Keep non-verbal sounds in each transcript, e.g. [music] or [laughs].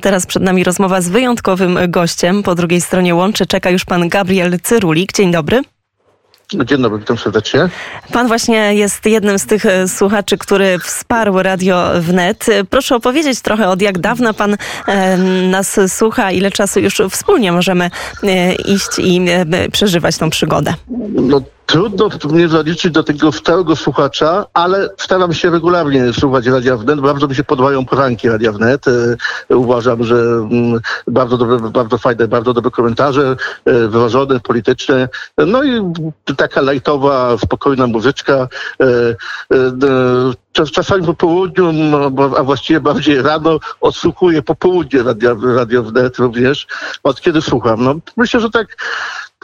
Teraz przed nami rozmowa z wyjątkowym gościem. Po drugiej stronie łączy czeka już pan Gabriel Cyrulik. Dzień dobry. Dzień dobry, witam serdecznie. Pan właśnie jest jednym z tych e, słuchaczy, który wsparł Radio Wnet. Proszę opowiedzieć trochę, od jak dawna pan e, nas słucha, ile czasu już wspólnie możemy e, iść i przeżywać tą przygodę. No, trudno mnie zaliczyć do tego stałego słuchacza, ale staram się regularnie słuchać Radia Wnet. Bardzo mi się podobają poranki Radia Wnet. E, uważam, że mm, bardzo dobre, bardzo fajne, bardzo dobre komentarze, e, wyważone, polityczne. No i taka lajtowa, spokojna muzyczka. E, czas- Czasami po południu, no, a właściwie bardziej rano odsłuchuję popołudnie Radio, Radio Wnet również. Od kiedy słucham? No, myślę, że tak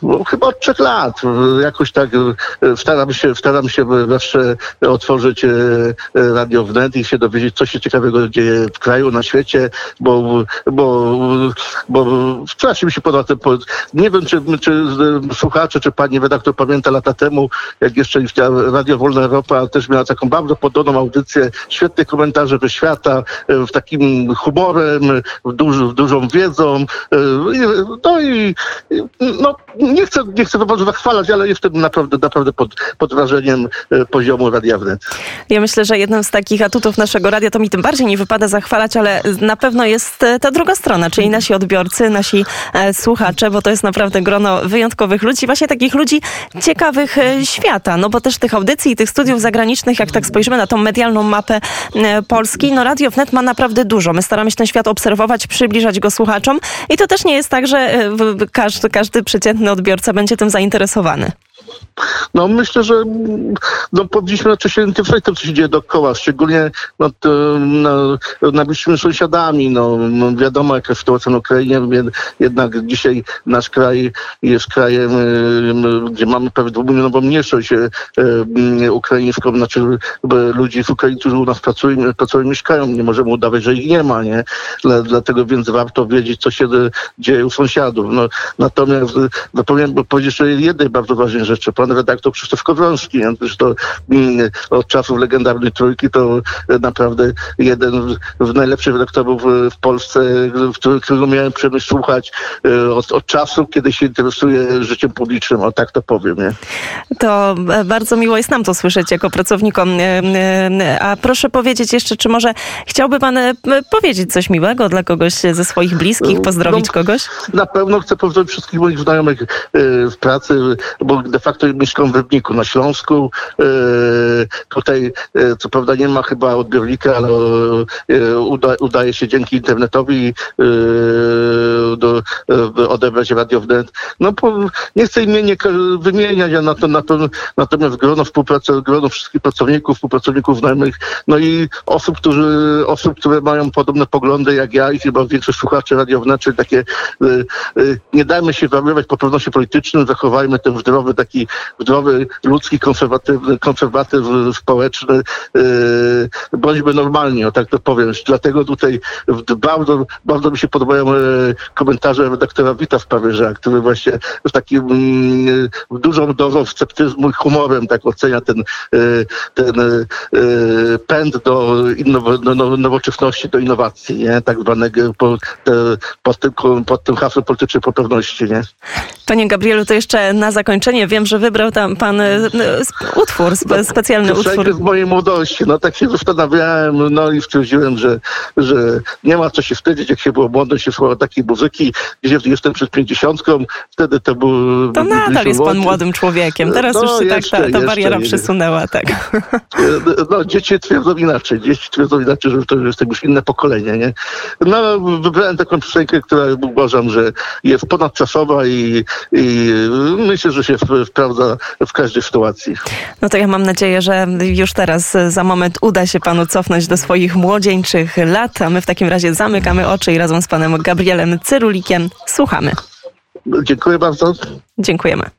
no, chyba od trzech lat. Jakoś tak staram się, staram się zawsze otworzyć e, e, Radio Wnet i się dowiedzieć, co się ciekawego dzieje w kraju, na świecie, bo, bo, bo strasznie mi się podoba ten Nie wiem, czy, czy e, słuchacze, czy pani redaktor pamięta lata temu, jak jeszcze Radio Wolna Europa, też miała taką bardzo podobną audycję, świetne komentarze ze świata, w takim humorem, w, duż, dużą wiedzą. No i, no, nie chcę, nie chcę bardzo zachwalać, ale jestem naprawdę, naprawdę pod, pod wrażeniem e, poziomu Radia Wnet. Ja myślę, że jednym z takich atutów naszego radia, to mi tym bardziej nie wypada zachwalać, ale na pewno jest e, ta druga strona, czyli nasi odbiorcy, nasi e, słuchacze, bo to jest naprawdę grono wyjątkowych ludzi, właśnie takich ludzi ciekawych świata, no bo też tych audycji i tych studiów zagranicznych, jak tak spojrzymy na tą medialną mapę Polski, no Radio Wnet ma naprawdę dużo. My staramy się ten świat obserwować, przybliżać go słuchaczom i to też nie jest tak, że każdy, każdy przeciętny odbiorca będzie tym zainteresowany. No myślę, że mm, no, powinniśmy raczej się interesować tym, co się dzieje dookoła, szczególnie to, no, najbliższymi sąsiadami. No, no, wiadomo, jaka sytuacja na Ukrainie, jed- jednak dzisiaj nasz kraj jest krajem, y, gdzie mamy prawie dwumilionową mniejszość y, ukraińską, znaczy ludzi z Ukrainy, którzy u nas pracują, pracują mieszkają. Nie możemy udawać, że ich nie ma, nie? Dla, dlatego więc warto wiedzieć, co się dzieje u sąsiadów. No, natomiast zapomniałem powiedzieć jeszcze jednej bardzo ważnej rzeczy. Pan redaktor Krzysztof? Przecież to mm, od czasów legendarnej trójki to y, naprawdę jeden z- najlepszych redaktorów y, w Polsce, który- którego miałem przyjemność słuchać od, od czasu, kiedy się interesuje życiem publicznym, o tak to powiem. Nie? To e, bardzo miło jest nam to słyszeć jako pracownikom. E, e, A proszę powiedzieć jeszcze, czy może chciałby pan e, powiedzieć coś miłego dla kogoś ze swoich bliskich, pozdrowić No, kogoś? Na pewno chcę pozdrowić wszystkich moich znajomych e, w pracy, bo de facto mieszkam w Rybniku na Śląsku. E, Tutaj e, co prawda nie ma chyba odbiornika, ale e, uda, udaje się dzięki internetowi do, odebrać Radio Wnet. No po, nie chcę imienia wymieniać, na to, na to, natomiast grono współpracy, grono wszystkich pracowników, współpracowników znajomych, no i osób, którzy, osób, które mają podobne poglądy jak ja i chyba większość słuchaczy Radio Wnet, czyli takie y, y, nie dajmy się wariować po pewności politycznym, zachowajmy ten zdrowy, taki zdrowy, ludzki, konserwatywny, konserwatyzm społeczny, y, bądźmy normalni, o tak to powiem. Dlatego tutaj bardzo, bardzo mi się podobają e, komentarze redaktora Wita w Paryża, który właśnie z takim mm, dużą dozą sceptyzmu i humorem tak ocenia ten, e, ten e, pęd do, innow, no- nowoczesności, do innowacji, nie? tak zwanego po, te, pod, tym, pod tym hasłem politycznej poprawności. Nie? Panie Gabrielu, to jeszcze na zakończenie wiem, że wybrał tam pan e, utwór, spe, specjalny Piosenkę utwór. z mojej młodości. No tak się zastanawiałem, no i stwierdziłem, że, że nie ma co się wstydzić, jak się było młodym, się słuchało takiej muzyki, jestem przed pięćdziesiątką, wtedy to był... To nadal jest pan młodym człowiekiem. Teraz No, już się tak jeszcze, ta, ta jeszcze, bariera nie. przesunęła, tak. [laughs] No, dzieci twierdzą inaczej. Dzieci twierdzą inaczej, że to jestem już inne pokolenie, nie? No, wybrałem taką piosenkę, która uważam, że jest ponadczasowa i, i myślę, że się sp- sprawdza w każdej sytuacji. No to ja mam nadzieję, że już teraz e, za moment uda się panu cofnąć do swoich młodzieńczych lat, a my w takim razie zamykamy oczy i razem z panem Gabrielem Cyrulikiem słuchamy. Dziękuję bardzo. Dziękujemy.